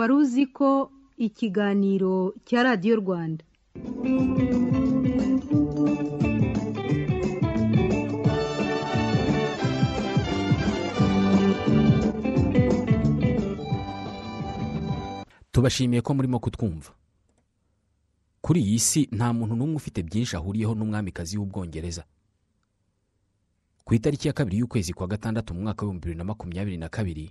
wari uzi ko ikiganiro cya radiyo rwanda. Tubashimiye ko murimo kutwumva. Kuri iyi si nta muntu n'umwe ufite byinshi ahuriyeho n'umwamikazi w'ubwongereza. Ku itariki ya kabiri y'ukwezi kwa gatandatu mu mwaka w'ibihumbi bibiri na makumyabiri na kabiri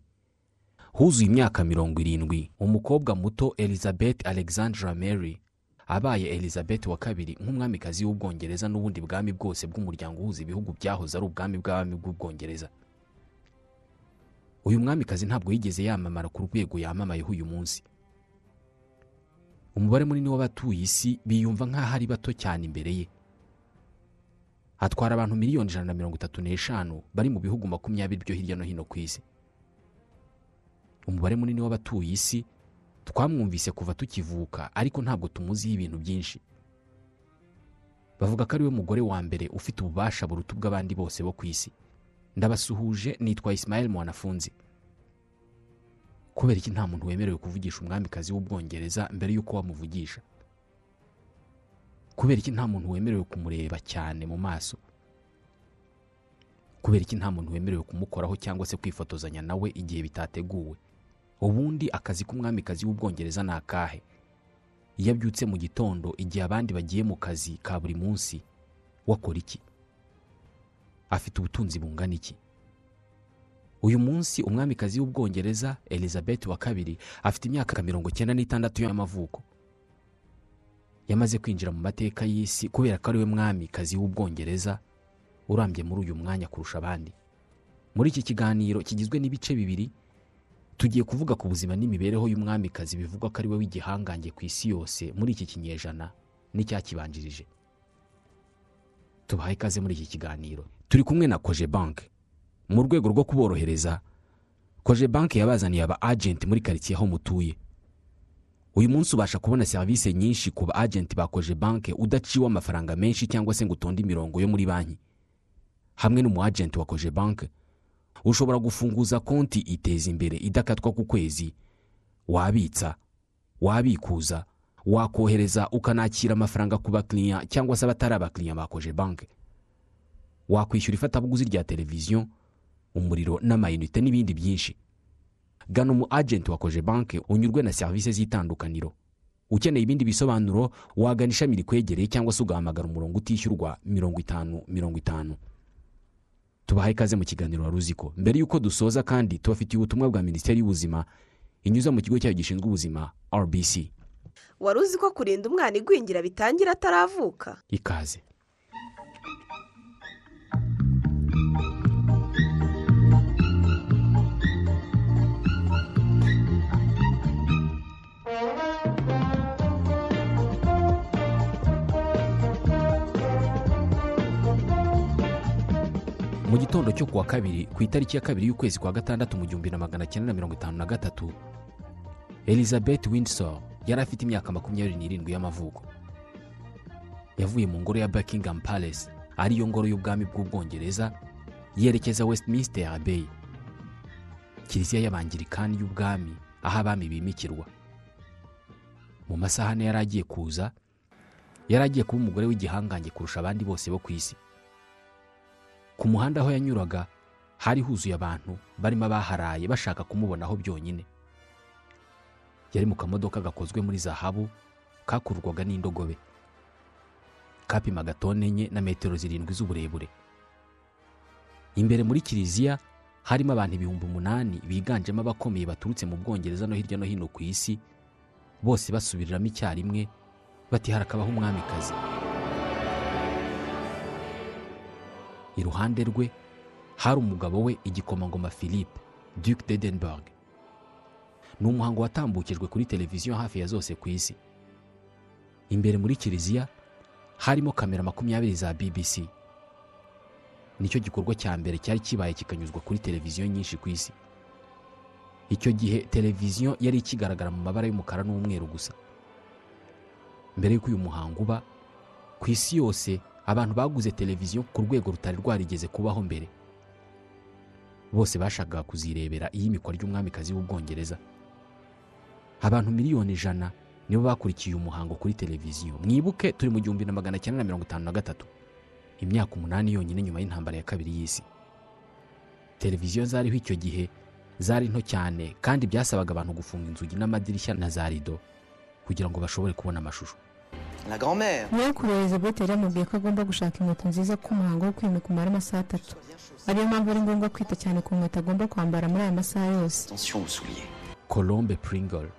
huzuye imyaka mirongo irindwi. Umukobwa muto elizabeth alexandra mary abaye elizabeth wa kabiri nk'umwamikazi w'ubwongereza n'ubundi bwami bwose bw'umuryango uhuza ibihugu byahoze ari ubwami bw'abami bw'ubwongereza. Uyu mwamikazi ntabwo yigeze yamamara ku rwego yamamayeho uyu munsi. Umubare munini w'abatuye isi biyumva nk'aho ari bato cyane imbere ye. Atwara abantu miliyoni ijana na mirongo itatu n'eshanu bari mu bihugu makumyabiri byo hirya no hino ku isi. Umubare munini w'abatuye isi twamwumvise kuva tukivuka ariko ntabwo tumuziho ibintu byinshi. Bavuga ko ari we mugore wa mbere ufite ububasha buruta ubw'abandi bose bo ku isi. Ndabasuhuje nitwa Ismael mwanafunzi. Kubera iki nta muntu wemerewe kuvugisha umwamikazi w'ubwongereza mbere y'uko wamuvugisha? Kubera iki nta muntu wemerewe kumureba cyane mu maso? Kubera iki nta muntu wemerewe kumukoraho cyangwa se kwifotozanya nawe igihe bitateguwe? Ubundi akazi k'umwamikazi w'ubwongereza ni akahe? Iyo abyutse mu gitondo igihe abandi bagiye mu kazi ka buri munsi. Wakora iki? Afite ubutunzi bungana iki? Uyu munsi umwamikazi w'ubwongereza elizabeth wa kabiri afite imyaka mirongo icyenda n'itandatu y'amavuko. Yamaze kwinjira mu mateka y'isi kubera ko ari we mwamikazi w'ubwongereza urambye muri uyu mwanya kurusha abandi. Muri iki kiganiro kigizwe n'ibice bibiri tugiye kuvuga ku buzima n'imibereho y'umwamikazi bivugwa ko ari we w'igihangange ku isi yose muri iki kinyejana n'icyakibanjirije. Tubahaye ikaze muri iki kiganiro. Turi kumwe na koje banki mu rwego rwo kuborohereza koje banki yabazaniye aba agenti muri karitsiye aho mutuye. Uyu munsi ubasha kubona serivisi nyinshi ku ba agenti ba koje banki udaciwe amafaranga menshi cyangwa se ngo utonde imirongo yo muri banki. Hamwe n'umu agenti wa koje banki ushobora gufunguza konti iteza imbere idakatwa ku kwezi. Wabitsa wabikuza wakohereza ukanakira amafaranga ku bakiriya cyangwa se abatari abakiriya ba koje banki wakwishyura ifatabuguzi rya televiziyo umuriro n'amayinite n'ibindi byinshi. Gana umu agenti wa banki unyurwe na serivisi z'itandukaniro. Ukeneye ibindi bisobanuro wagana ishami rikwegereye cyangwa se ugahamagara umurongo utishyurwa mirongo itanu mirongo itanu. Tubahaye ikaze mu kiganiro wari uzi ko mbere y'uko dusoza kandi tubafitiye ubutumwa bwa minisiteri y'ubuzima inyuze mu kigo cyayo gishinzwe ubuzima rbc wari uzi ko kurinda umwana igwingira bitangira ataravuka? Ikaze. Mu gitondo cyo kuwa kabiri ku itariki ya kabiri y'ukwezi kwa gatandatu mu gihumbi na magana cyenda na mirongo itanu na gatatu elizabeth windsor yari afite imyaka makumyabiri n'irindwi y'amavuko. Yavuye mu ngoro ya buckingham palace ariyo ngoro y'ubwami bw'ubwongereza yerekeza westminster abbey. Kiliziya y'abangirikani y'ubwami aho abami bimikirwa. Mu masaha ane yari agiye kuza yari agiye kuba umugore w'igihangange kurusha abandi bose bo ku isi. Ku muhanda aho yanyuraga hari huzuye abantu barimo abaharaye bashaka kumubonaho byonyine. Yari mu kamodoka gakozwe muri zahabu kakururwaga n'indogobe. Kapimaga tone enye na metero zirindwi z'uburebure. Imbere muri kiliziya harimo abantu ibihumbi umunani biganjemo abakomeye baturutse mu bwongereza no hirya no hino ku isi bose basubiriramo icyarimwe bati harakabaho umwamikazi. Iruhande rwe hari umugabo we igikomangoma philippe duc d'edenburg ni umuhango watambukijwe kuri televiziyo hafi ya zose ku isi. Imbere muri kiliziya harimo kamera makumyabiri za bbc ni cyo gikorwa cya mbere cyari kibaye kikanyuzwa kuri televiziyo nyinshi ku isi. Icyo gihe televiziyo yari ikigaragara mu mabara y'umukara n'umweru gusa. Mbere y'uko uyu muhango uba ku isi yose abantu baguze televiziyo ku rwego rutari rwarigeze kubaho mbere. Bose bashakaga kuzirebera iyimikwa ry'umwamikazi w'ubwongereza. Abantu miliyoni ijana nibo bakurikiye umuhango kuri televiziyo. Mwibuke turi mu gihumbi na magana cyenda na mirongo itanu na gatatu imyaka umunani yonyine nyuma y'intambara ya kabiri y'isi. Televiziyo zariho icyo gihe zari nto cyane kandi byasabaga abantu gufunga inzugi n'amadirishya na za rido kugira ngo bashobore kubona amashusho. Nyirakuru elizabeth yari yamubwiye ko agomba gushaka inkweto nziza ko umuhango wo kwimika umara amasaha atatu. Ariyo mpamvu ari ngombwa kwita cyane ku nkweto agomba kwambara muri aya masaha yose. Colombe pringle.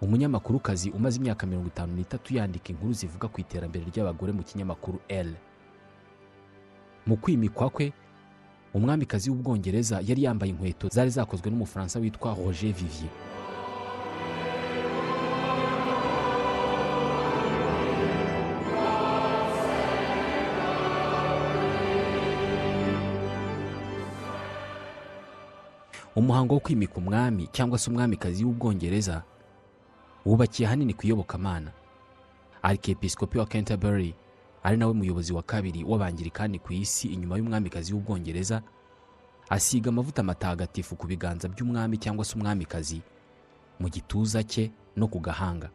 Umunyamakurukazi umaze imyaka mirongo itanu n'itatu yandika inkuru zivuga ku iterambere ry'abagore mu kinyamakuru l. Mu kwimikwa kwe umwamikazi w'ubwongereza yari yambaye inkweto zari zakozwe n'umufaransa witwa roger vivier. Umuhango wo kwimika umwami cyangwa se umwamikazi w'ubwongereza wubakiye ahanini ku iyobokamana arikepisikopi wa canterbury ari nawe muyobozi wa kabiri w'abangirikani ku isi inyuma y'umwamikazi w'ubwongereza asiga amavuta matagatifu ku biganza by'umwami cyangwa se umwamikazi mu gituza cye no ku gahanga.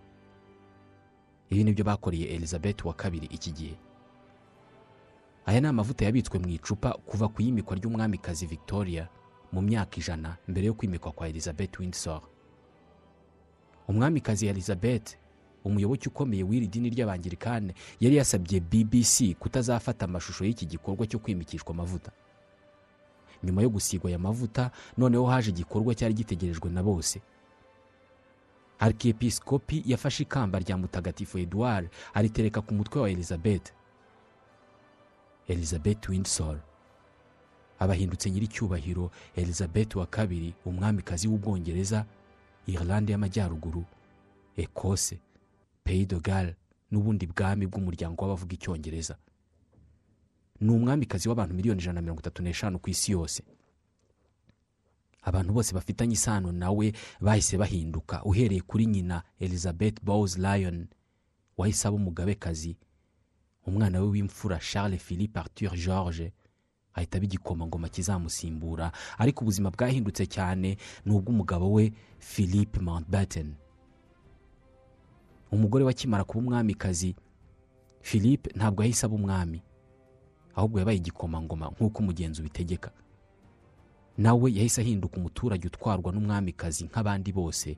Ibi ni byo bakoreye elizabeth wa kabiri iki gihe. Aya ni amavuta yabitswe mu icupa kuva ku iyimikwa ry'umwamikazi victoria. Mu myaka ijana mbere yo kwimikwa kwa elizabeth windsor. Umwamikazi elizabeth umuyoboke ukomeye w'iri dini ry'abangirikane yari yasabye bbc kutazafata amashusho y'iki gikorwa cyo kwimikishwa amavuta. Nyuma yo gusigwa aya mavuta noneho haje igikorwa cyari gitegerejwe na bose. Arkiyepisikopi yafashe ikamba rya mutagatifu edouard aritereka ku mutwe wa elizabeth. Elizabeth windsor. Abahindutse nyiricyubahiro elizabeth wa kabiri umwamikazi w'ubwongereza irlande y'amajyaruguru ekose pays de Galles n'ubundi bwami bw'umuryango w'abavuga icyongereza. Ni umwamikazi w'abantu miliyoni ijana na mirongo itatu n'eshanu ku isi yose. Abantu bose bafitanye isano nawe bahise bahinduka. Uhereye kuri nyina elizabeth bowes lion wahise aba umugabekazi umwana we w'imfura charles philippe arthur george ahita aba igikomangoma kizamusimbura. Ariko ubuzima bwahindutse cyane ni ubw'umugabo we philippe mountbatten. Umugore we akimara kuba umwamikazi philippe ntabwo yahise aba umwami ahubwo yabaye igikomangoma nk'uko umugenzi ubitegeka. Nawe yahise ahinduka umuturage utwarwa n'umwamikazi nk'abandi bose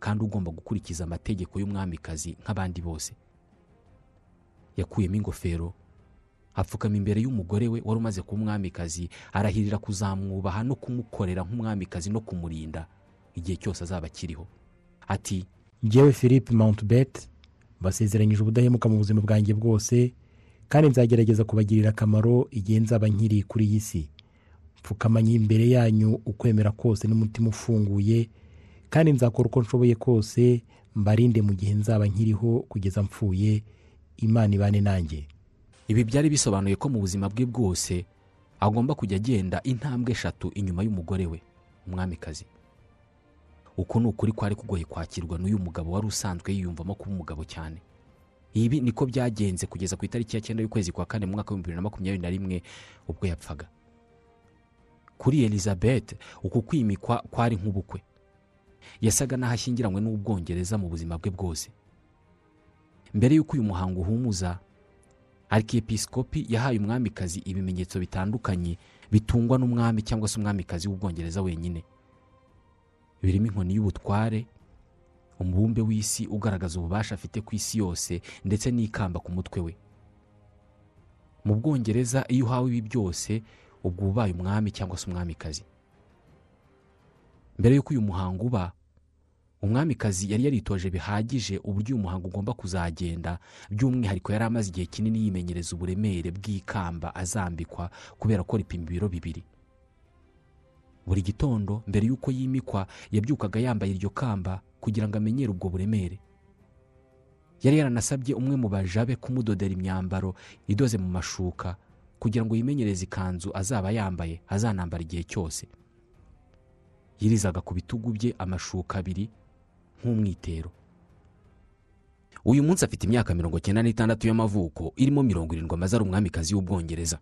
kandi ugomba gukurikiza amategeko y'umwamikazi nk'abandi bose. Yakuyemo ingofero apfukama imbere y'umugore we wari umaze kuba umwamikazi arahirira kuzamwubaha no kumukorera nk'umwamikazi no kumurinda igihe cyose azaba akiriho. Ati ngewe philippe mountbet basezeranyije ubudahemuka mu buzima bwanjye bwose kandi nzagerageza kubagirira akamaro igihe nzaba nkiri kuri iyi si. Pfukamanye imbere yanyu ukwemera kose n'umutima ufunguye kandi nzakora uko nshoboye kose mbarinde mu gihe nzaba nkiriho kugeza mpfuye imana ibane nanjye. Ibi byari bisobanuye ko mu buzima bwe bwose agomba kujya agenda intambwe eshatu inyuma y'umugore we umwamikazi. Uku ni ukuri kwari kugoye kwakirwa n'uyu mugabo wari usanzwe yiyumvamo kuba umugabo cyane. Ibi niko byagenze kugeza ku itariki ya cyenda y'ukwezi kwa kane mu mwaka w'ibihumbi bibiri na makumyabiri na rimwe ubwo yapfaga. Kuri elizabeth uku kwimikwa kwari nk'ubukwe. Yasaga n'aho ashyingiranywe n'ubwongereza mu buzima bwe bwose. Mbere y'uko uyu muhango uhumuza arkiyepisikopi yahaye umwamikazi ibimenyetso bitandukanye bitungwa n'umwami cyangwa se umwamikazi w'ubwongereza wenyine. Birimo inkoni y'ubutware umubumbe w'isi ugaragaza ububasha afite ku isi yose ndetse n'ikamba ku mutwe we. Mu bwongereza iyo uhawe ibi byose ubwo uba ubaye umwami cyangwa se umwamikazi. Mbere y'uko uyu muhango uba umwamikazi yari yaritoje bihagije uburyo uyu muhango ugomba kuzagenda by'umwihariko yari amaze igihe kinini yimenyereza uburemere bw'ikamba azambikwa kubera ko ripima ibiro bibiri. Buri gitondo mbere y'uko yimikwa yabyukaga yambaye iryo kamba kugira ngo amenyere ubwo buremere. Yari yaranasabye umwe mu baja be kumudodera imyambaro idoze mu mashuka kugira ngo yimenyereze ikanzu azaba yambaye azanambara igihe cyose. Yirizaga ku bitugu bye amashuka abiri nk'umwitero. Uyu munsi afite imyaka mirongo cyenda n'itandatu y'amavuko irimo mirongo irindwi amaze ari umwamikazi w'ubwongereza.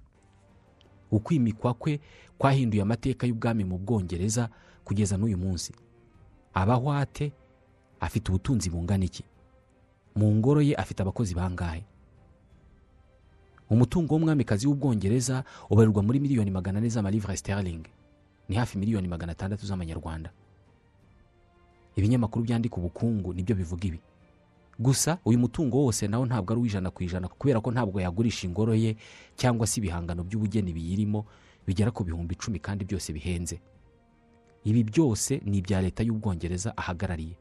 Ukwimikwa kwe kwahinduye amateka y'ubwami mu bwongereza kugeza n'uyu munsi. Abahwate afite ubutunzi bungana iki? Mu ngoro ye afite abakozi bangahe? Umutungo w'umwamikazi w'ubwongereza ubarirwa muri miliyoni magana ane z'amalivre sterling ni hafi miliyoni magana atandatu z'amanyarwanda. Ibinyamakuru byandika ubukungu ni byo bivuga ibi. Gusa uyu mutungo wose nawo ntabwo ari uw'ijana ku ijana kubera ko ntabwo yagurisha ingoro ye cyangwa se ibihangano by'ubugeni biyirimo bigera ku bihumbi icumi kandi byose bihenze. Ibi byose ni ibya leta y'ubwongereza ahagarariye.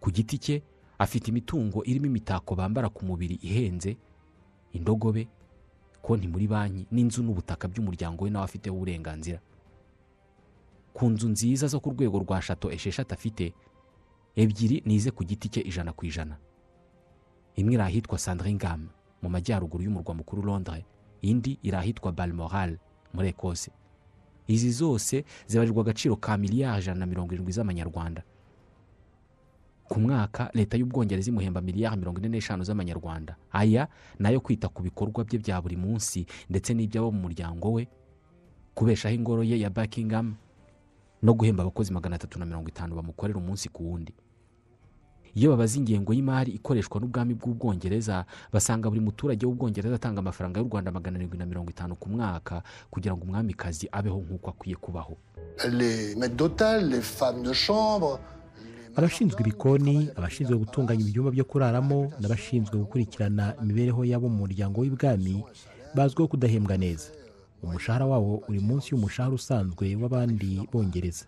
Ku giti cye afite imitungo irimo imitako bambara ku mubiri ihenze indogobe konti muri banki n'inzu n'ubutaka by'umuryango we nawe afiteho uburenganzira. Ku nzu nziza zo ku rwego rwa shato esheshatu afite ebyiri ni ize ku giti cye ijana ku ijana. Imwe iri ahitwa sandringam mu majyaruguru y'umurwa mukuru londres indi iri ahitwa balmoral muri ekose izi zose zibarirwa agaciro ka miliyari ijana na mirongo irindwi z'amanyarwanda. Ku mwaka leta y'ubwongereza imuhemba miliyari mirongo ine n'eshanu z'amanyarwanda. Aya ni ayo kwita ku bikorwa bye bya buri munsi ndetse n'iby'abo mu muryango we kubeshaho ingoro ye ya buckingham no guhemba abakozi magana atatu na mirongo itanu bamukorera umunsi ku wundi. Iyo babaza ingengo y'imari ikoreshwa n'ubwami bw'ubwongereza basanga buri muturage w'ubwongereza atanga amafaranga y'u rwanda magana arindwi na mirongo itanu ku mwaka kugira ngo umwamikazi abeho nk'uko akwiye kubaho. Abashinzwe ibikoni abashinzwe gutunganya ibyumba byo kuraramo n'abashinzwe gukurikirana imibereho y'abo mu muryango w'ibwami bazwiho kudahembwa neza. Umushahara wabo uri munsi y'umushahara usanzwe w'abandi bongereza.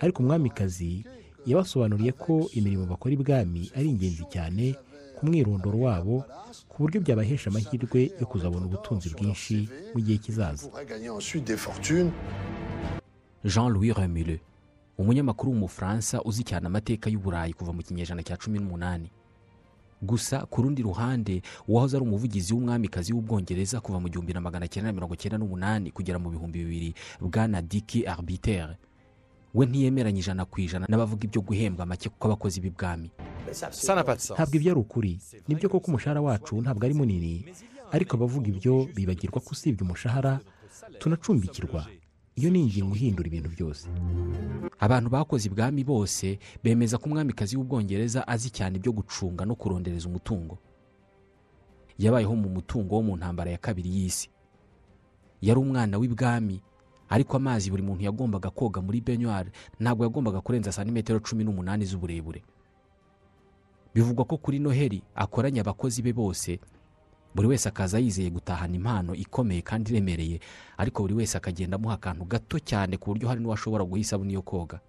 Ariko umwamikazi yabasobanuriye ko imirimo bakora ibwami ari ingenzi cyane ku mwirondoro wabo ku buryo byabahesha amahirwe yo kuzabona ubutunzi bwinshi mu gihe kizaza. Jean louis remule umunyamakuru w'umufaransa uzi cyane amateka y'uburayi kuva mu kinyejana cya cumi n'umunani. Gusa ku rundi ruhande uwahoze ari umuvugizi w'umwamikazi w'ubwongereza kuva mu gihumbi na magana cyenda mirongo cyenda n'umunani kugera mu bihumbi bibiri bwana diki arbitere. We ntiyemeranya ijana ku ijana n'abavuga ibyo guhembwa make kw'abakozi b'ibwami. Ntabwo ibyo ari ukuri. Nibyo koko umushahara wacu ntabwo ari munini. Ariko abavuga ibyo bibagirwa ko usibye umushahara tunacumbikirwa. Iyo ni ingingo ihindura ibintu byose. Abantu bakoze ibwami bose bemeza ko umwamikazi w'ubwongereza azi cyane ibyo gucunga no kurondereza umutungo. Yabayeho mu mutungo wo mu ntambara ya kabiri y'isi. Yari umwana w'ibwami ariko amazi buri muntu yagombaga koga muri benyuwari ntabwo yagombaga kurenza santimetero cumi n'umunani z'uburebure. Bivugwa ko kuri noheli akoranya abakozi be bose buri wese akaza yizeye gutahana impano ikomeye kandi iremereye ariko buri wese akagenda amuha akantu gato cyane ku buryo hari n'uwashobora guha isabune yo koga.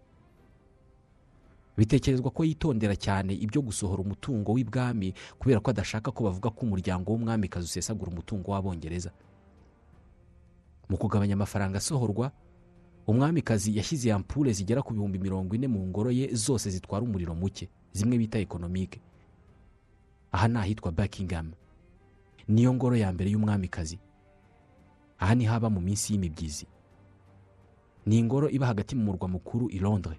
Bitekerezwa ko yitondera cyane ibyo gusohora umutungo w'ibwami kubera ko adashaka ko bavuga ko umuryango w'umwamikazi usesagura umutungo w'abongereza. Mu kugabanya amafaranga asohorwa umwamikazi yashyize ampure zigera ku bihumbi mirongo ine mu ngoro ye zose zitwara umuriro muke zimwe bita ekonomike aha ni ahitwa buckingham. Niyo ngoro ya mbere y'umwamikazi. Aha ni haba mu minsi y'imibyizi. Ni ingoro iba hagati mu murwa mukuru i londres.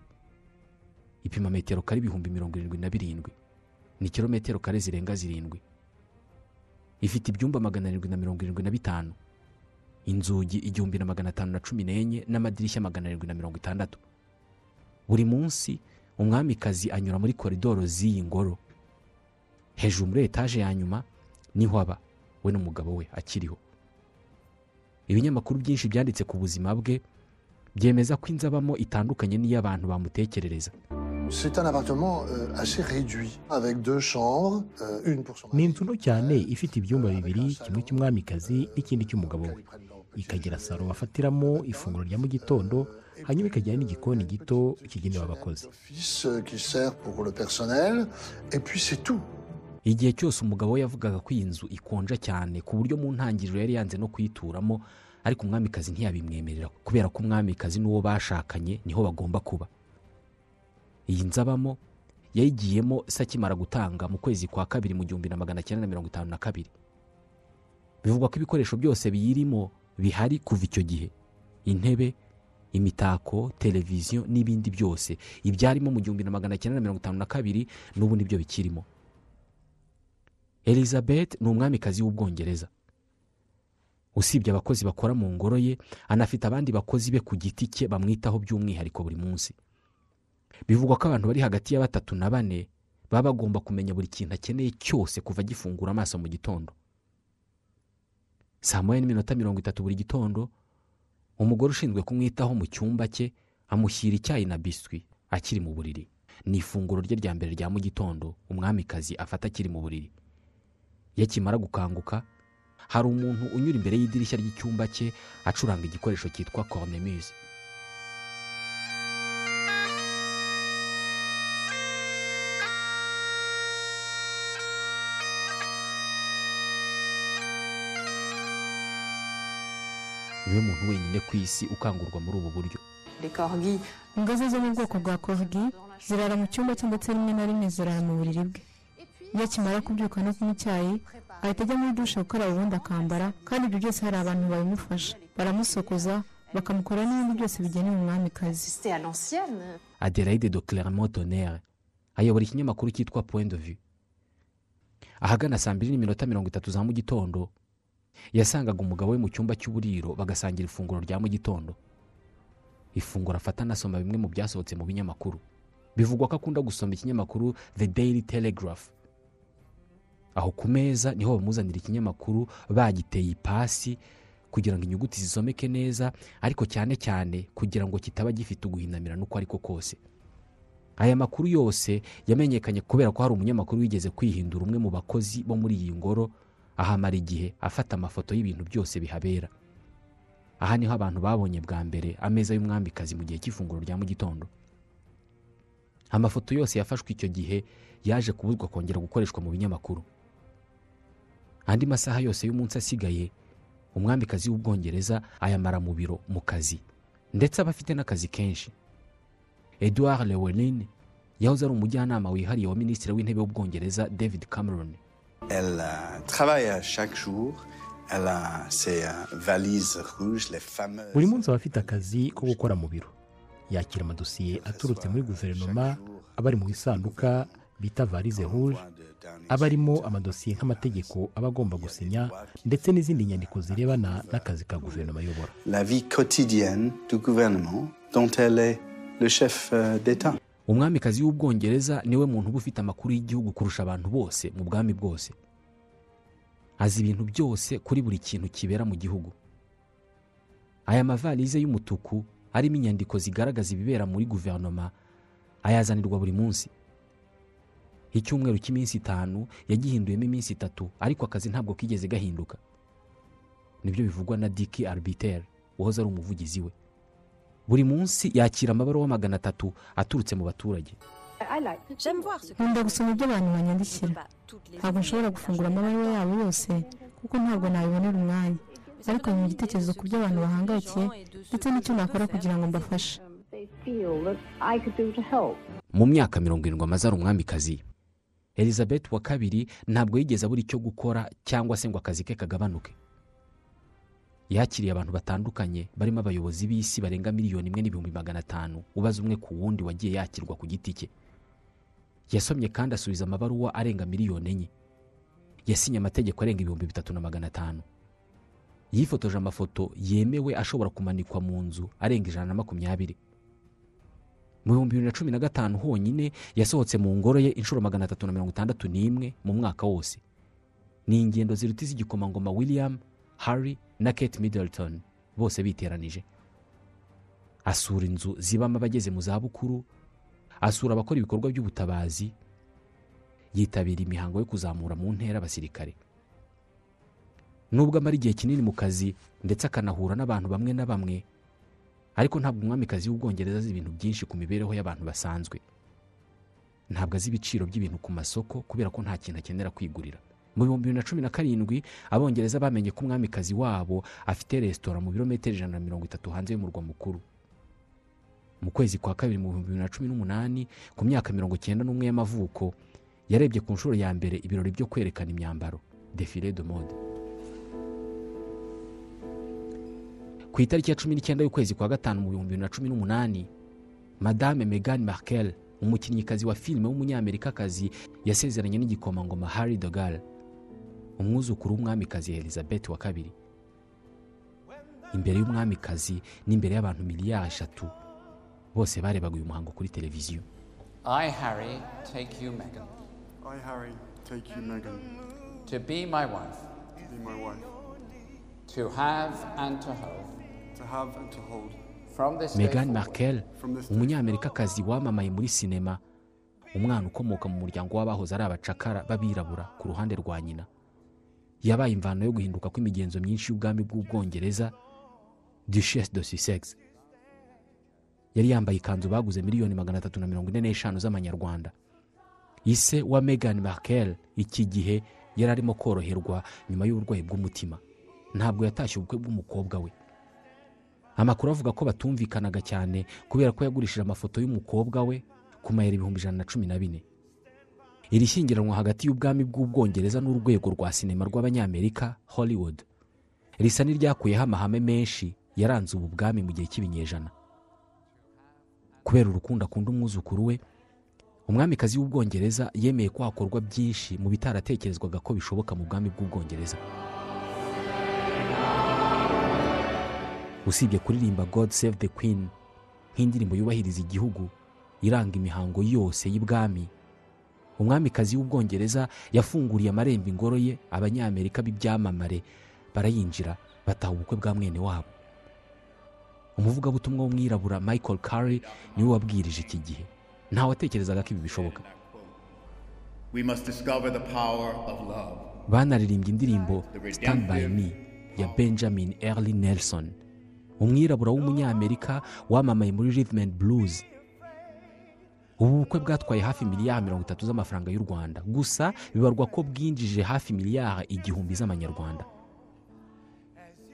Ipima metero kare ibihumbi mirongo irindwi na birindwi. Ni kilometero kare zirenga zirindwi. Ifite ibyumba magana arindwi na mirongo irindwi na bitanu. Inzugi igihumbi na magana atanu na cumi n'enye n'amadirishya magana arindwi na mirongo itandatu. Buri munsi umwamikazi anyura muri koridoro z'iyi ngoro. Hejuru muri etaje ya nyuma ni ho aba. We n'umugabo we akiriho. Ibinyamakuru byinshi byanditse ku buzima bwe byemeza ko inzu abamo itandukanye n'iy'abantu bamutekerereza. C'est un appartement euh, euh, ni inzu nto cyane ifite ibyumba bibiri kimwe cy'umwamikazi n'ikindi cy'umugabo we. ikagira salo bafatiramo ifunguro rya mu gitondo hanyuma ikagira n'igikoni gito kigenewe abakozi Igihe cyose umugabo yavugaga ko iyi nzu ikonja cyane ku buryo mu ntangiriro yari yanze no kuyituramo ariko umwamikazi ntiyabimwemerera kubera ko umwamikazi n'uwo bashakanye ni ho bagomba kuba. Iyi nzu abamo yayigiyemo se akimara gutanga mu kwezi kwa kabiri mu gihumbi na magana cyenda na mirongo itanu na kabiri. Bivugwa ko ibikoresho byose biyirimo bihari kuva icyo gihe. Intebe imitako televiziyo n'ibindi byose. Ibyarimo mu gihumbi na magana cyenda na mirongo itanu na kabiri n'ubu ni byo bikirimo. Elizabeth ni umwamikazi w'ubwongereza. Usibye abakozi bakora mu ngoro ye anafite abandi bakozi be ku giti cye bamwitaho by'umwihariko buri munsi. Bivugwa ko abantu bari hagati ya batatu na bane baba bagomba kumenya buri kintu akeneye cyose kuva agifungura amaso mu gitondo. Saa moya n'iminota mirongo itatu buri gitondo umugore ushinzwe kumwitaho mu cyumba cye amushyira icyayi na biswi akiri mu buriri. Ni ifunguro rye rya mbere rya mu gitondo umwamikazi afata akiri mu buriri. Iyo akimara gukanguka hari umuntu unyura imbere y'idirishya ry'icyumba cye acuranga igikoresho cyitwa cornemuse ni we muntu wenyine ku isi ukangurwa muri ubu buryo. Ingozi zo mu bwoko bwa korgi zirara mu cyumba cye ndetse rimwe na rimwe zirara mu buriri bwe. Iyo akimara kubyuka no kunywa icyayi ahita ajya muri dushe gukaraba ubundi akambara kandi ibyo byose hari abantu babimufasha. Baramusokoza bakamukora n'ibindi byose bigenewe umwamikazi. Adelaide de clermont tonnerre ayobora ikinyamakuru cyitwa point de vue. Ahagana saa mbiri n'iminota mirongo itatu za mu gitondo yasangaga umugabo we mu cyumba cy'uburiro bagasangira ifunguro rya mu gitondo. Ifunguro afata anasoma bimwe mu byasohotse mu binyamakuru. Bivugwa ko akunda gusoma ikinyamakuru the daily telegraph. Aho ku meza ni ho bamuzanira ikinyamakuru bagiteye ipasi kugira ngo inyuguti zisomeke neza ariko cyane cyane kugira ngo kitaba gifite uguhinamirana uko ariko kose. Aya makuru yose yamenyekanye kubera ko hari umunyamakuru wigeze kwihindura umwe mu bakozi bo muri iyi ngoro ahamara igihe afata amafoto y'ibintu byose bihabera. Aha ni ho abantu babonye bwa mbere ameza y'umwamikazi mu gihe cy'ifunguro rya mu gitondo. Amafoto yose yafashwe icyo gihe yaje kubuzwa kongera gukoreshwa mu binyamakuru. Andi masaha yose y'umunsi asigaye umwamikazi w'ubwongereza ayamara mu biro mu kazi. Ndetse aba afite n'akazi kenshi. Edouard lewelin yahoze ari umujyanama wihariye wa minisitiri w'intebe w'ubwongereza david cameron. Euh, euh, buri munsi aba afite akazi ko gukora mu biro. Yakira amadosiye aturutse muri guverinoma aba ari mu isanduka bita varize rouge aba arimo amadosiye nk'amategeko aba agomba gusinya ndetse n'izindi nyandiko zirebana n'akazi ka guverinoma ayobora. La vie quotidienne du gouvernement dont elle est le chef d'État. umwamikazi w'ubwongereza ni we muntu uba ufite amakuru y'igihugu kurusha abantu bose mu bwami bwose. Azi ibintu byose kuri buri kintu kibera mu gihugu. Aya mavalize y'umutuku arimo inyandiko zigaragaza ibibera muri guverinoma ayazanirwa buri munsi. Icyumweru cy'iminsi itanu yagihinduyemo iminsi itatu ariko akazi ntabwo kigeze gahinduka. Nibyo bivugwa na diki arbitere wahoze ari umuvugizi we. Buri munsi yakira amabaruwa magana atatu aturutse mu baturage. Nkunda gusoma ibyo abantu banyandikira. Ntabwo nshobora gufungura amabaruwa yabo yose kuko ntabwo nabibonera umwanya. Ariko mu igitekerezo ku byo abantu bahangayikiye ndetse n'icyo nakora kugira ngo mbafashe. Mu myaka mirongo irindwi amaze ari umwamikazi elizabeth wa kabiri ntabwo yigeze abura icyo gukora cyangwa se ngo akazi ke kagabanuke. Yakiriye abantu batandukanye barimo abayobozi b'isi barenga miliyoni imwe n'ibihumbi magana atanu ubaza umwe ku wundi wagiye yakirwa ku giti cye. Yasomye kandi asubiza amabaruwa arenga miliyoni enye. Yasinye amategeko arenga ibihumbi bitatu na magana atanu. Yifotoje amafoto yemewe ashobora kumanikwa mu nzu arenga ijana na makumyabiri. Mu bihumbi bibiri na cumi na gatanu honyine yasohotse mu ngoro ye inshuro magana atatu na mirongo itandatu n'imwe mu mwaka wose. Ni ingendo ziruta iz'igikomangoma william harry na kate middleton bose biteranije. Asura inzu zibamo abageze mu zabukuru asura abakora ibikorwa by'ubutabazi yitabira imihango yo kuzamura mu ntera abasirikare. Nubwo amara igihe kinini mu kazi ndetse akanahura n'abantu bamwe na bamwe ariko ntabwo umwamikazi w'ubwongereza azi ibintu byinshi ku mibereho y'abantu basanzwe. Ntabwo azi ibiciro by'ibintu ku masoko kubera ko nta kintu akenera kwigurira. Mu bihumbi bibiri na cumi na karindwi abongereza bamenye ko umwamikazi wabo afite resitora mu birometero ijana na mirongo itatu hanze y'umurwa mukuru. Mu kwezi kwa kabiri mu bihumbi bibiri na cumi n'umunani ku myaka mirongo icyenda n'umwe y'amavuko yarebye ku nshuro ya mbere ibirori byo kwerekana imyambaro. Defile de mode ku itariki ya cumi n'icyenda y'ukwezi kwa gatanu mu bihumbi bibiri na cumi n'umunani madame megan markel umukinnyikazi wa filime w'umunyamerikakazi yasezeranye n'igikomangoma harry dogal umwuzukuru w'umwamikazi elizabeth wa kabiri. Imbere y'umwamikazi n'imbere y'abantu miliyari eshatu bose barebaga uyu muhango kuri televiziyo. I, Harry, take you, Meghan, I, Harry, take you, Meghan, to be my wife, to be my wife, to have and to hold, to have and to hold, from this day megan forward, markel umunyamerikakazi wamamaye muri sinema umwana ukomoka mu muryango w'abahoze ari abacakara b'abirabura ku ruhande rwa nyina. Yabaye imvano yo guhinduka kw'imigenzo myinshi y'ubwami bw'ubwongereza duchesse de sussex. Yari yambaye ikanzu baguze miliyoni magana atatu na mirongo ine n'eshanu z'amanyarwanda. Ise wa megan markel iki gihe yari arimo koroherwa nyuma y'uburwayi bw'umutima. Ntabwo yatashye ubukwe bw'umukobwa we. Amakuru avuga ko batumvikanaga cyane kubera ko yagurishije amafoto y'umukobwa we ku mayero ibihumbi ijana na cumi na bine. Iri shyingiranwa hagati y'ubwami bw'ubwongereza n'urwego rwa sinema rw'abanyamerika hollywood. Risa n'iryakuyeho amahame menshi yaranze ubu bwami mu gihe cy'ibinyejana. Kubera urukundo akunda umwuzukuru we umwamikazi w'ubwongereza yemeye ko hakorwa byinshi mu bitaratekerezwaga ko bishoboka mu bwami bw'ubwongereza. Usibye kuririmba god save the queen nk'indirimbo yubahiriza igihugu iranga imihango yose y'ibwami umwamikazi w'ubwongereza yafunguriye amarembo ingoro ye abanyamerika b'ibyamamare barayinjira bataha ubukwe bwa mwene wabo. Umuvugabutumwa w'umwirabura michael Curry ni we wabwirije iki gihe. Ntawatekerezaga ko ibi bishoboka. We must discover the power of love. banaririmbye indirimbo stand by me ya benjamin early nelson. Umwirabura w'umunyamerika wamamaye muri and blues. Ubu bukwe bwatwaye hafi miliyari mirongo itatu z'amafaranga y'u rwanda. Gusa bibarwa ko bwinjije hafi miliyari igihumbi z'amanyarwanda.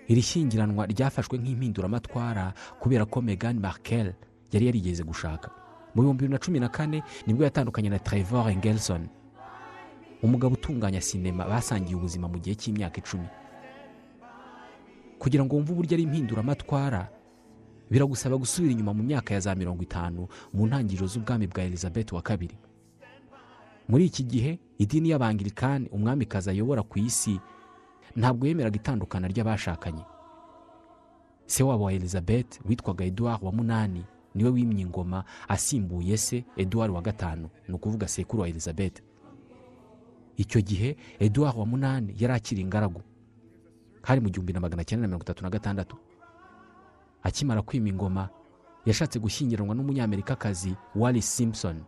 Iri shyingiranwa ryafashwe nk'impinduramatwara kubera ko megan markel yari yarigeze gushaka. Mu bihumbi bibiri na cumi na kane ni bwo yatandukanye na trevor engelson. Umugabo utunganya sinema basangiye ubuzima mu gihe cy'imyaka icumi. Kugira ngo wumve uburyo ari impinduramatwara biragusaba gusubira inyuma mu myaka ya za mirongo itanu mu ntangiriro z'ubwami bwa elizabeth wa kabiri. Muri iki gihe idini y'abangirikani umwamikazi ayobora ku isi ntabwo yemeraga itandukana ry'abashakanye. Se wabo wa elizabeth witwaga eduard wa munani ni we wimye ingoma asimbuye se eduard wa gatanu. Ni ukuvuga sekuru wa elizabeth. Icyo gihe eduard wa munani yari akiri ingaragu. Hari mu gihumbi na magana cyenda na mirongo itatu na gatandatu. Akimara kwima ingoma yashatse gushyingiranwa n'umunyamerikakazi wari simpson.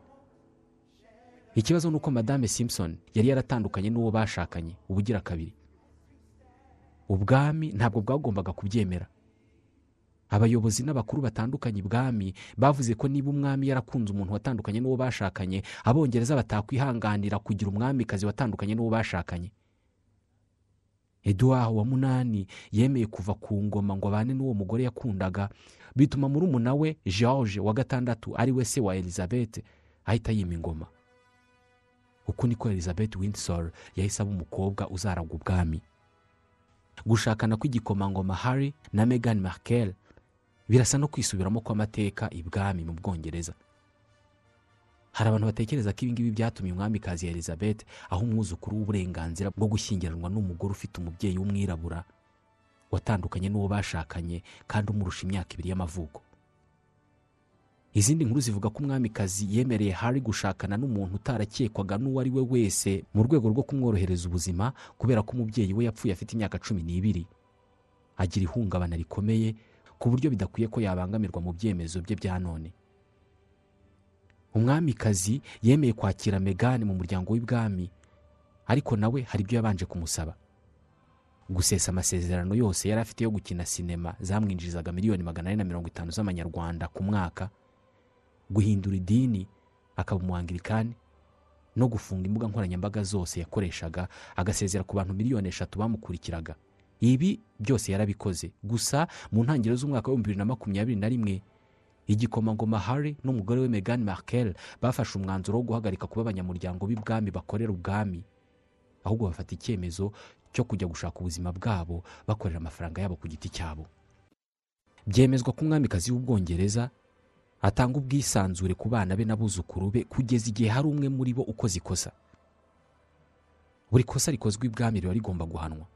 Ikibazo ni uko madame simpson yari yaratandukanye n'uwo bashakanye ubugira kabiri ubwami ntabwo bwagombaga kubyemera. Abayobozi n'abakuru batandukanye ibwami bavuze ko niba umwami yarakunze umuntu watandukanye n'uwo bashakanye abongereza batakwihanganira kugira umwamikazi watandukanye n'uwo bashakanye. Eduard wa munani yemeye kuva ku ngoma ngo abane n'uwo mugore yakundaga bituma murumuna we george wa gatandatu ari we se wa elizabeth ahita yima ingoma. Uku niko elizabeth windsor yahise aba umukobwa uzaragwa ubwami. Gushakana kw'igikomangoma harry na megan markel birasa no kwisubiramo kw'amateka ibwami mu bwongereza. Hari abantu batekereza ko ibingibi byatumye umwamikazi elizabeth aho umwuzukuru w'uburenganzira bwo gushyingiranwa n'umugore ufite umubyeyi w'umwirabura watandukanye n'uwo bashakanye kandi umurusha imyaka ibiri y'amavuko. Izindi nkuru zivuga ko umwamikazi yemereye hari gushakana n'umuntu utarakekwaga n'uwo ari we wese mu rwego rwo kumworohereza ubuzima kubera ko umubyeyi we yapfuye afite imyaka cumi n'ibiri. Agira ihungabana rikomeye ku buryo bidakwiye ko yabangamirwa mu byemezo bye bya none. Umwamikazi yemeye kwakira megani mu muryango w'ibwami ariko nawe hari ibyo yabanje kumusaba. Gusesa amasezerano yose yari afite yo gukina sinema zamwinjirizaga miliyoni magana ane na mirongo itanu z'amanyarwanda ku mwaka guhindura idini akaba umuwangirikani no gufunga imbuga nkoranyambaga zose yakoreshaga agasezera ku bantu miliyoni eshatu bamukurikiraga. Ibi byose yarabikoze. Gusa mu ntangiriro z'umwaka w'ibihumbi bibiri na makumyabiri na rimwe igikomangoma hari n'umugore we megan markel bafashe umwanzuro wo guhagarika kuba abanyamuryango b'ibwami bakorera ubwami. Ahubwo bafata icyemezo cyo kujya gushaka ubuzima bwabo bakorera amafaranga yabo ku giti cyabo. Byemezwa ko umwamikazi w'ubwongereza atanga ubwisanzure ku bana be n'abuzukuru be kugeza igihe hari umwe muri bo ukoze ikosa. Buri kosa rikozwe ibwami riba rigomba guhanwa.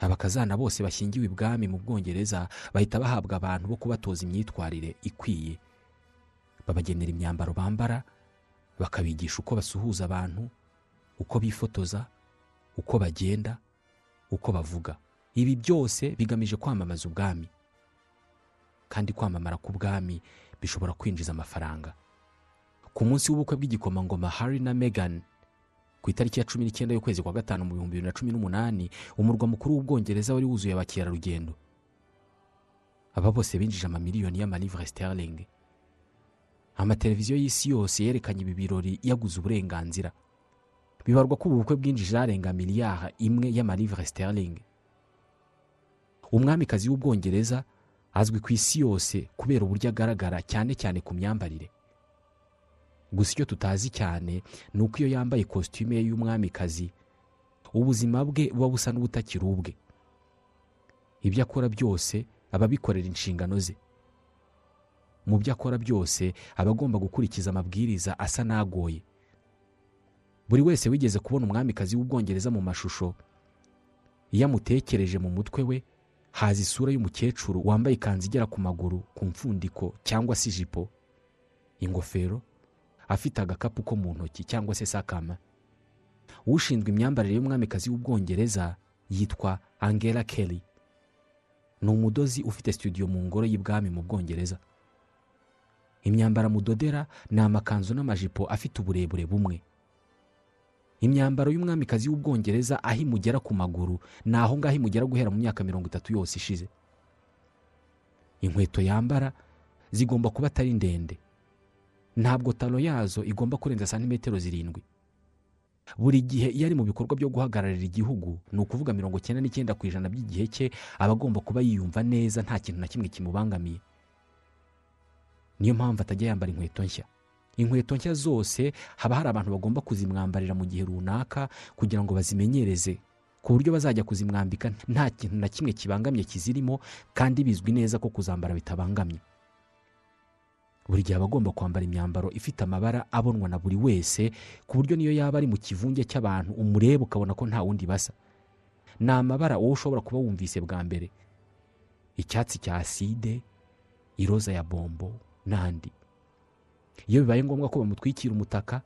Abakazana bose bashyingiwe ibwami mu bwongereza bahita bahabwa abantu bo kubatoza imyitwarire ikwiye. Babagenera imyambaro bambara bakabigisha uko basuhuza abantu uko bifotoza uko bagenda uko bavuga. Ibi byose bigamije kwamamaza ubwami. Kandi kwamamara k'ubwami bishobora kwinjiza amafaranga. Ku munsi w'ubukwe bw'igikomangoma Harry na Meghan ku itariki ya cumi n'icyenda y'ukwezi kwa gatanu mu bihumbi bibiri na cumi n'umunani umurwa mukuru w'ubwongereza wari wuzuye abakerarugendo aba bose binjije amamiliyoni y'amalivre sterling. Amateleviziyo y'isi yose yerekanye ibi birori yaguze uburenganzira. Bibarwa ko ubu bukwe bwinjije arenga miliyari imwe y'amalivre sterling. Umwamikazi w'ubwongereza azwi ku isi yose kubera uburyo agaragara cyane cyane ku myambarire. Gusa icyo tutazi cyane ni uko iyo yambaye kositime ye y'umwamikazi ubuzima bwe buba busa n'ubutakiri ubwe. Ibyo akora byose aba abikorera inshingano ze. Mu byo akora byose aba agomba gukurikiza amabwiriza asa n'agoye. Buri wese wigeze kubona umwamikazi w'ubwongereza mu mashusho iyo amutekereje mu mutwe we haza isura y'umukecuru wambaye ikanzu igera ku maguru ku mfundiko cyangwa se ijipo ingofero afite agakapu ko mu ntoki cyangwa se sakama. Ushinzwe imyambarire y'umwamikazi w'ubwongereza yitwa angela kelly. Ni umudozi ufite studio mu ngoro y'ibwami mu bwongereza. Imyambaro amudodera ni amakanzu n'amajipo afite uburebure bumwe. Imyambaro y'umwamikazi w'ubwongereza aho imugera ku maguru ni aho ngaho imugera guhera mu myaka mirongo itatu yose ishize. Inkweto yambara zigomba kuba atari ndende. Ntabwo taro yazo igomba kurenza santimetero zirindwi. Buri gihe iyo ari mu bikorwa byo guhagararira igihugu ni ukuvuga mirongo icyenda n'icyenda ku ijana by'igihe cye aba agomba kuba yiyumva neza nta kintu na kimwe kimubangamiye. Niyo mpamvu atajya yambara inkweto nshya. Inkweto nshya zose haba hari abantu bagomba kuzimwambarira mu gihe runaka kugira ngo bazimenyereze. Ku buryo bazajya kuzimwambika nta kintu na kimwe kibangamye kizirimo kandi bizwi neza ko kuzambara bitabangamye. Buri gihe aba agomba kwambara imyambaro ifite amabara abonwa na buri wese ku buryo niyo yaba ari mu kivunge cy'abantu umureba ukabona ko nta wundi basa ni amabara wowe ushobora kuba wumvise bwa mbere. Icyatsi cya aside iroza ya bombo n'andi. Iyo bibaye ngombwa ko bamutwikira umutaka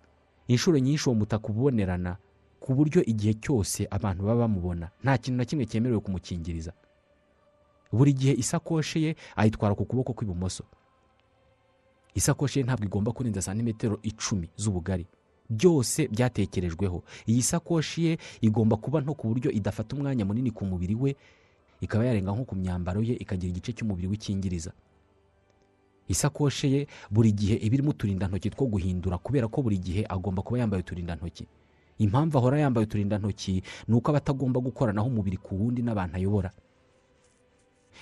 inshuro nyinshi uwo mutaka ubonerana ku buryo igihe cyose abantu baba bamubona nta kintu na kimwe cyemerewe kumukingiriza. Buri gihe isakoshi ye ayitwara ku kuboko kw'ibumoso. Isakoshi ye ntabwo igomba kurenza santimetero icumi z'ubugari. Byose byatekerejweho. Iyi sakoshi ye igomba kuba nto ku buryo idafata umwanya munini ku mubiri we ikaba yarenga nko ku myambaro ye ikagira igice cy'umubiri w'ikingiriza. Isakoshi ye buri gihe iba irimo uturindantoki two guhindura kubera ko buri gihe agomba kuba yambaye uturindantoki. Impamvu ahora yambaye uturindantoki ni uko aba atagomba gukoranaho umubiri ku wundi n'abantu ayobora.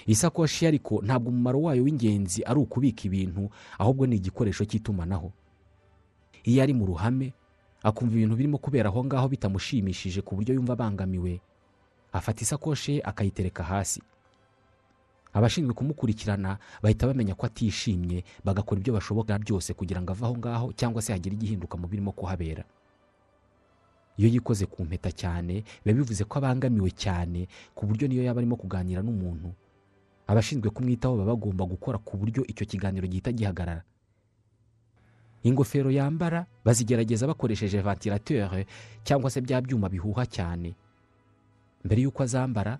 Isakoshi ariko ntabwo umumaro wayo w'ingenzi ari ukubika ibintu ahubwo ni igikoresho cy'itumanaho. Iyo ari mu ruhame akumva ibintu birimo kubera aho ngaho bitamushimishije ku buryo yumva abangamiwe. Afata isakoshi ye akayitereka hasi. Abashinzwe kumukurikirana bahita bamenya ko atishimye bagakora ibyo bashoboka byose kugira ngo ave aho ngaho cyangwa se hagire igihinduka mu birimo kuhabera. Iyo yikoze ku mpeta cyane biba bivuze ko abangamiwe cyane ku buryo niyo yaba arimo kuganira n'umuntu. Abashinzwe kumwitaho baba bagomba gukora ku buryo icyo kiganiro gihita gihagarara. Ingofero yambara bazigerageza bakoresheje ventilateur cyangwa se bya byuma bihuha cyane. Mbere y'uko azambara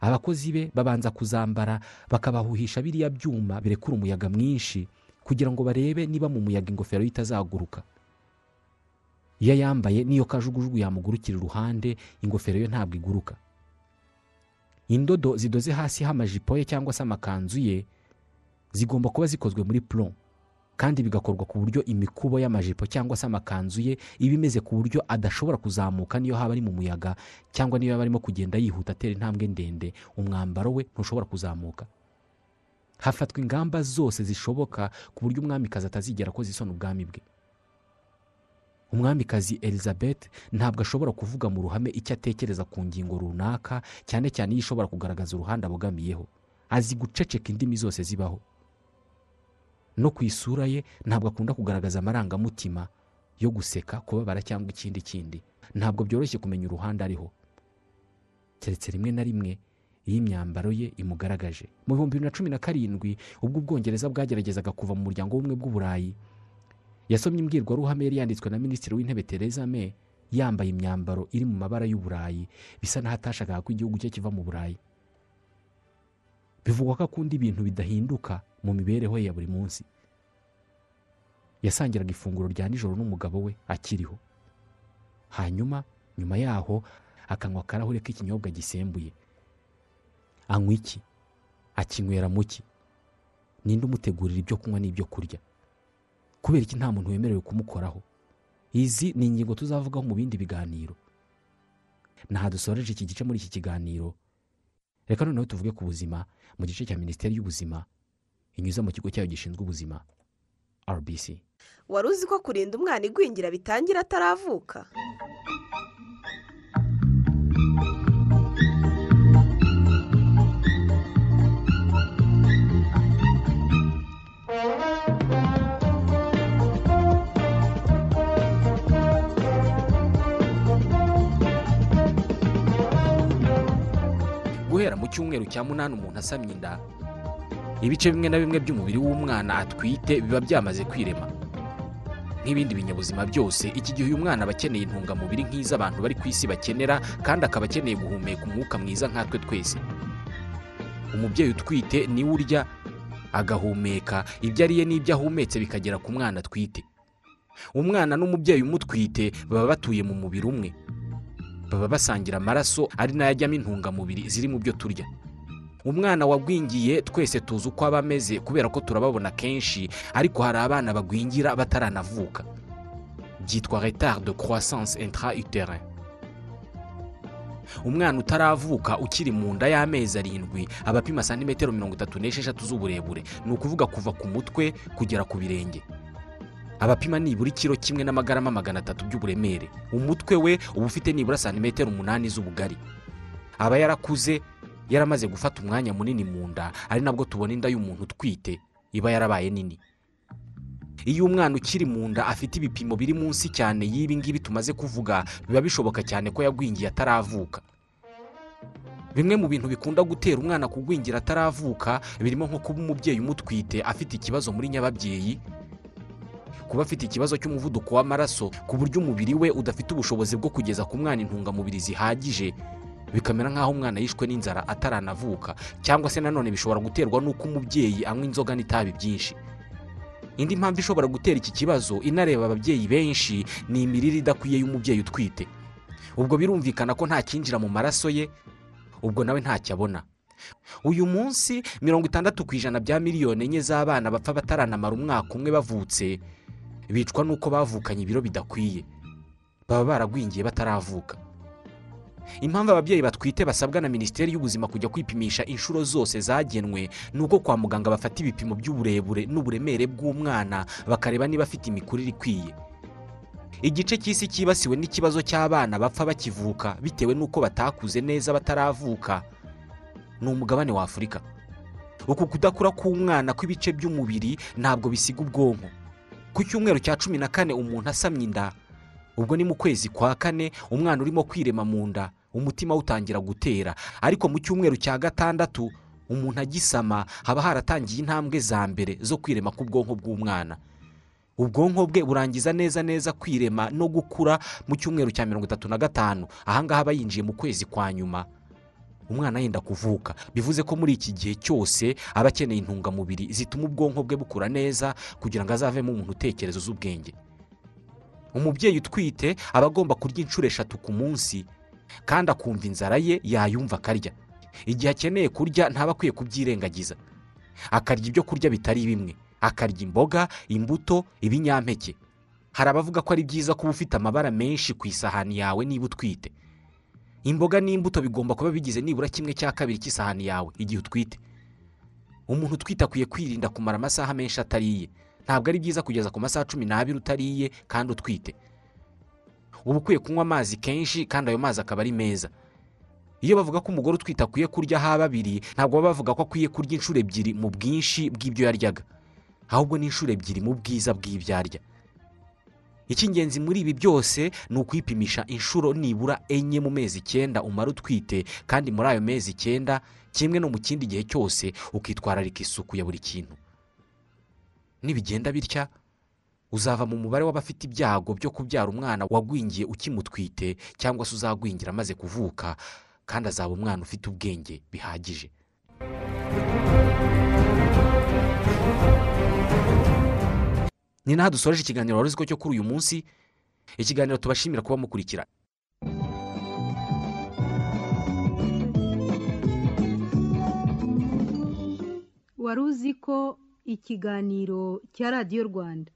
abakozi be babanza kuzambara bakabahuhisha biriya byuma birekura umuyaga mwinshi kugira ngo barebe niba mu muyaga ingofero ye itazaguruka. Iyo ayambaye n'iyo kajugujugu yamugurukira iruhande ingofero ye ntabwo iguruka. Indodo zidoze hasi h'amajipo ye cyangwa se amakanzu ye zigomba kuba zikozwe muri puro kandi bigakorwa ku buryo imikubo y'amajipo cyangwa se amakanzu ye iba imeze ku buryo adashobora kuzamuka niyo haba ari mu muyaga cyangwa niyo yaba arimo kugenda yihuta atera intambwe ndende umwambaro we ntushobora kuzamuka. Hafatwa ingamba zose zishoboka ku buryo umwamikazi atazigera akoze isoni ubwami bwe. Umwamikazi elizabeth ntabwo ashobora kuvuga mu ruhame icyo atekereza ku ngingo runaka cyane cyane iyo ishobora kugaragaza uruhande abogamiyeho. Azi guceceka indimi zose zibaho. No ku isura ye ntabwo akunda kugaragaza amarangamutima yo guseka kubabara cyangwa ikindi kindi. Ntabwo byoroshye kumenya uruhande ariho. Keretse rimwe na rimwe iyo imyambaro ye imugaragaje. Mu bihumbi bibiri na cumi na karindwi ubwo ubwongereza bwageragezaga kuva mu muryango w'ubumwe bw'uburayi yasomye imbwirwaruhame yari yanditswe na minisitiri w'intebe Theresa May yambaye imyambaro iri mu mabara y'uburayi bisa n'aho atashakaga ko igihugu cye kiva mu burayi. Bivugwa ko akunda ibintu bidahinduka mu mibereho ye ya buri munsi. Yasangiraga ifunguro rya nijoro n'umugabo we akiriho. Hanyuma nyuma yaho akanywa akarahure k'ikinyobwa gisembuye. Anywa iki? Akinywera mu ki? Ninde umutegurira ibyo kunywa n'ibyo kurya? Kubera iki nta muntu wemerewe kumukoraho? Izi ni ingingo tuzavugaho mu bindi biganiro. Ntaha dusoreje iki gice muri iki kiganiro? Reka noneho tuvuge ku buzima mu gice cya minisiteri y'ubuzima inyuze mu kigo cyayo gishinzwe ubuzima rbc wari uzi ko kurinda umwana igwingira bitangira ataravuka? Guhera mu cyumweru cya munani umuntu asamye inda. Ibice bimwe na bimwe by'umubiri w'umwana atwite biba byamaze kwirema. Nk'ibindi binyabuzima byose iki gihe uyu mwana aba akeneye intungamubiri nk'iz'abantu bari ku isi bakenera kandi akaba akeneye guhumeka umwuka mwiza nkatwe twese. Umubyeyi utwite ni we urya agahumeka. Ibyo ariye n'ibyo ahumetse bikagera ku mwana atwite. Umwana n'umubyeyi umutwite baba batuye mu mubiri umwe. Baba basangira amaraso ari na yo ajyamo intungamubiri ziri mu byo turya. Umwana wagwingiye twese tuzi uko aba ameze kubera ko turababona kenshi ariko hari abana bagwingira bataranavuka. Byitwa retard de croissance intra uterine umwana utaravuka ukiri mu nda y'amezi arindwi aba apima santimetero mirongo itatu n'esheshatu z'uburebure. Ni ukuvuga kuva ku mutwe kugera ku birenge. Abapima nibura ikiro kimwe n'amagarama magana atatu by'uburemere. Umutwe we uba ufite nibura santimetero umunani z'ubugari. Aba yarakuze yaramaze gufata umwanya munini mu nda ari nabwo tubona inda y'umuntu utwite iba yarabaye nini. Iyo umwana ukiri mu nda afite ibipimo biri munsi cyane y'ibi ngibi tumaze kuvuga biba bishoboka cyane ko yagwingiye ataravuka. Bimwe mu bintu bikunda gutera umwana kugwingira ataravuka birimo nko kuba umubyeyi umutwite afite ikibazo muri nyababyeyi kuba afite ikibazo cy'umuvuduko w'amaraso ku buryo umubiri we udafite ubushobozi bwo kugeza ku mwana intungamubiri zihagije bikamera nk'aho umwana yishwe n'inzara ataranavuka cyangwa se nanone bishobora guterwa n'uko umubyeyi anywa inzoga n'itabi byinshi. Indi mpamvu ishobora gutera iki kibazo inareba ababyeyi benshi ni imirire idakwiye y'umubyeyi utwite. Ubwo birumvikana ko nta cyinjira mu maraso ye ubwo nawe ntacyo abona. Uyu munsi mirongo itandatu ku ijana bya miliyoni enye z'abana bapfa bataranamara umwaka umwe bavutse bicwa n'uko bavukanye ibiro bidakwiye. Baba baragwingiye bataravuka. Impamvu ababyeyi batwite basabwa na minisiteri y'ubuzima kujya kwipimisha inshuro zose zagenwe ni uko kwa muganga bafata ibipimo by'uburebure n'uburemere bw'umwana bakareba niba afite imikurire ikwiye. Igice cy'isi cyibasiwe n'ikibazo cy'abana bapfa bakivuka bitewe n'uko batakuze neza bataravuka ni umugabane wa afurika. Uku kudakura k'umwana kw'ibice by'umubiri ntabwo bisiga ubwonko. Ku cyumweru cya cumi na kane umuntu asamye inda. Ubwo ni mu kwezi kwa kane umwana urimo kwirema mu nda. Umutima utangira gutera. Ariko mu cyumweru cya gatandatu umuntu agisama haba haratangiye intambwe za mbere zo kwirema k'ubwonko bw'umwana. Ubwonko bwe burangiza neza neza kwirema no gukura mu cyumweru cya mirongo itatu na gatanu. Ahangaha aba yinjiye mu kwezi kwa nyuma. Umwana yenda kuvuka. Bivuze ko muri iki gihe cyose aba akeneye intungamubiri zituma ubwonko bwe bukura neza kugira ngo azavemo umuntu utekereza uzi ubwenge umubyeyi utwite aba agomba kurya inshuro eshatu ku munsi kandi akumva inzara ye yayumva akarya. Igihe akeneye kurya ntaba akwiye kubyirengagiza. Akarya ibyo kurya bitari bimwe. Akarya imboga imbuto ibinyampeke. Hari abavuga ko ari byiza kuba ufite amabara menshi ku isahani yawe niba utwite. Imboga n'imbuto bigomba kuba bigize nibura kimwe cya kabiri cy'isahani yawe igihe utwite. Umuntu utwite akwiye kwirinda kumara amasaha menshi atariye. Ntabwo ari byiza kugeza ku masaha cumi n'abiri utariye kandi utwite. Uba ukwiye kunywa amazi kenshi kandi ayo mazi akaba ari meza. Iyo bavuga ko umugore utwite akwiye kurya haba abiri ntabwo baba bavuga ko akwiye kurya inshuro ebyiri mu bwinshi bw'ibyo yaryaga. Ahubwo ni inshuro ebyiri mu bwiza bw'ibyo arya. Icy'ingenzi muri ibi byose ni ukwipimisha inshuro nibura enye mu mezi icyenda umara utwite kandi muri ayo mezi icyenda kimwe no mu kindi gihe cyose ukitwararika isuku ya buri kintu. Nibigenda bitya? Uzava mu mubare w'abafite ibyago byo kubyara umwana wagwingiye ukimutwite cyangwa se uzagwingira amaze kuvuka kandi azaba umwana ufite ubwenge bihagije. Ni naho dusoreje ikiganiro wari uzi ko cyo kuri uyu munsi? Ikiganiro tubashimira kuba mukurikira. Wari uzi ko ikiganiro cya radiyo rwanda?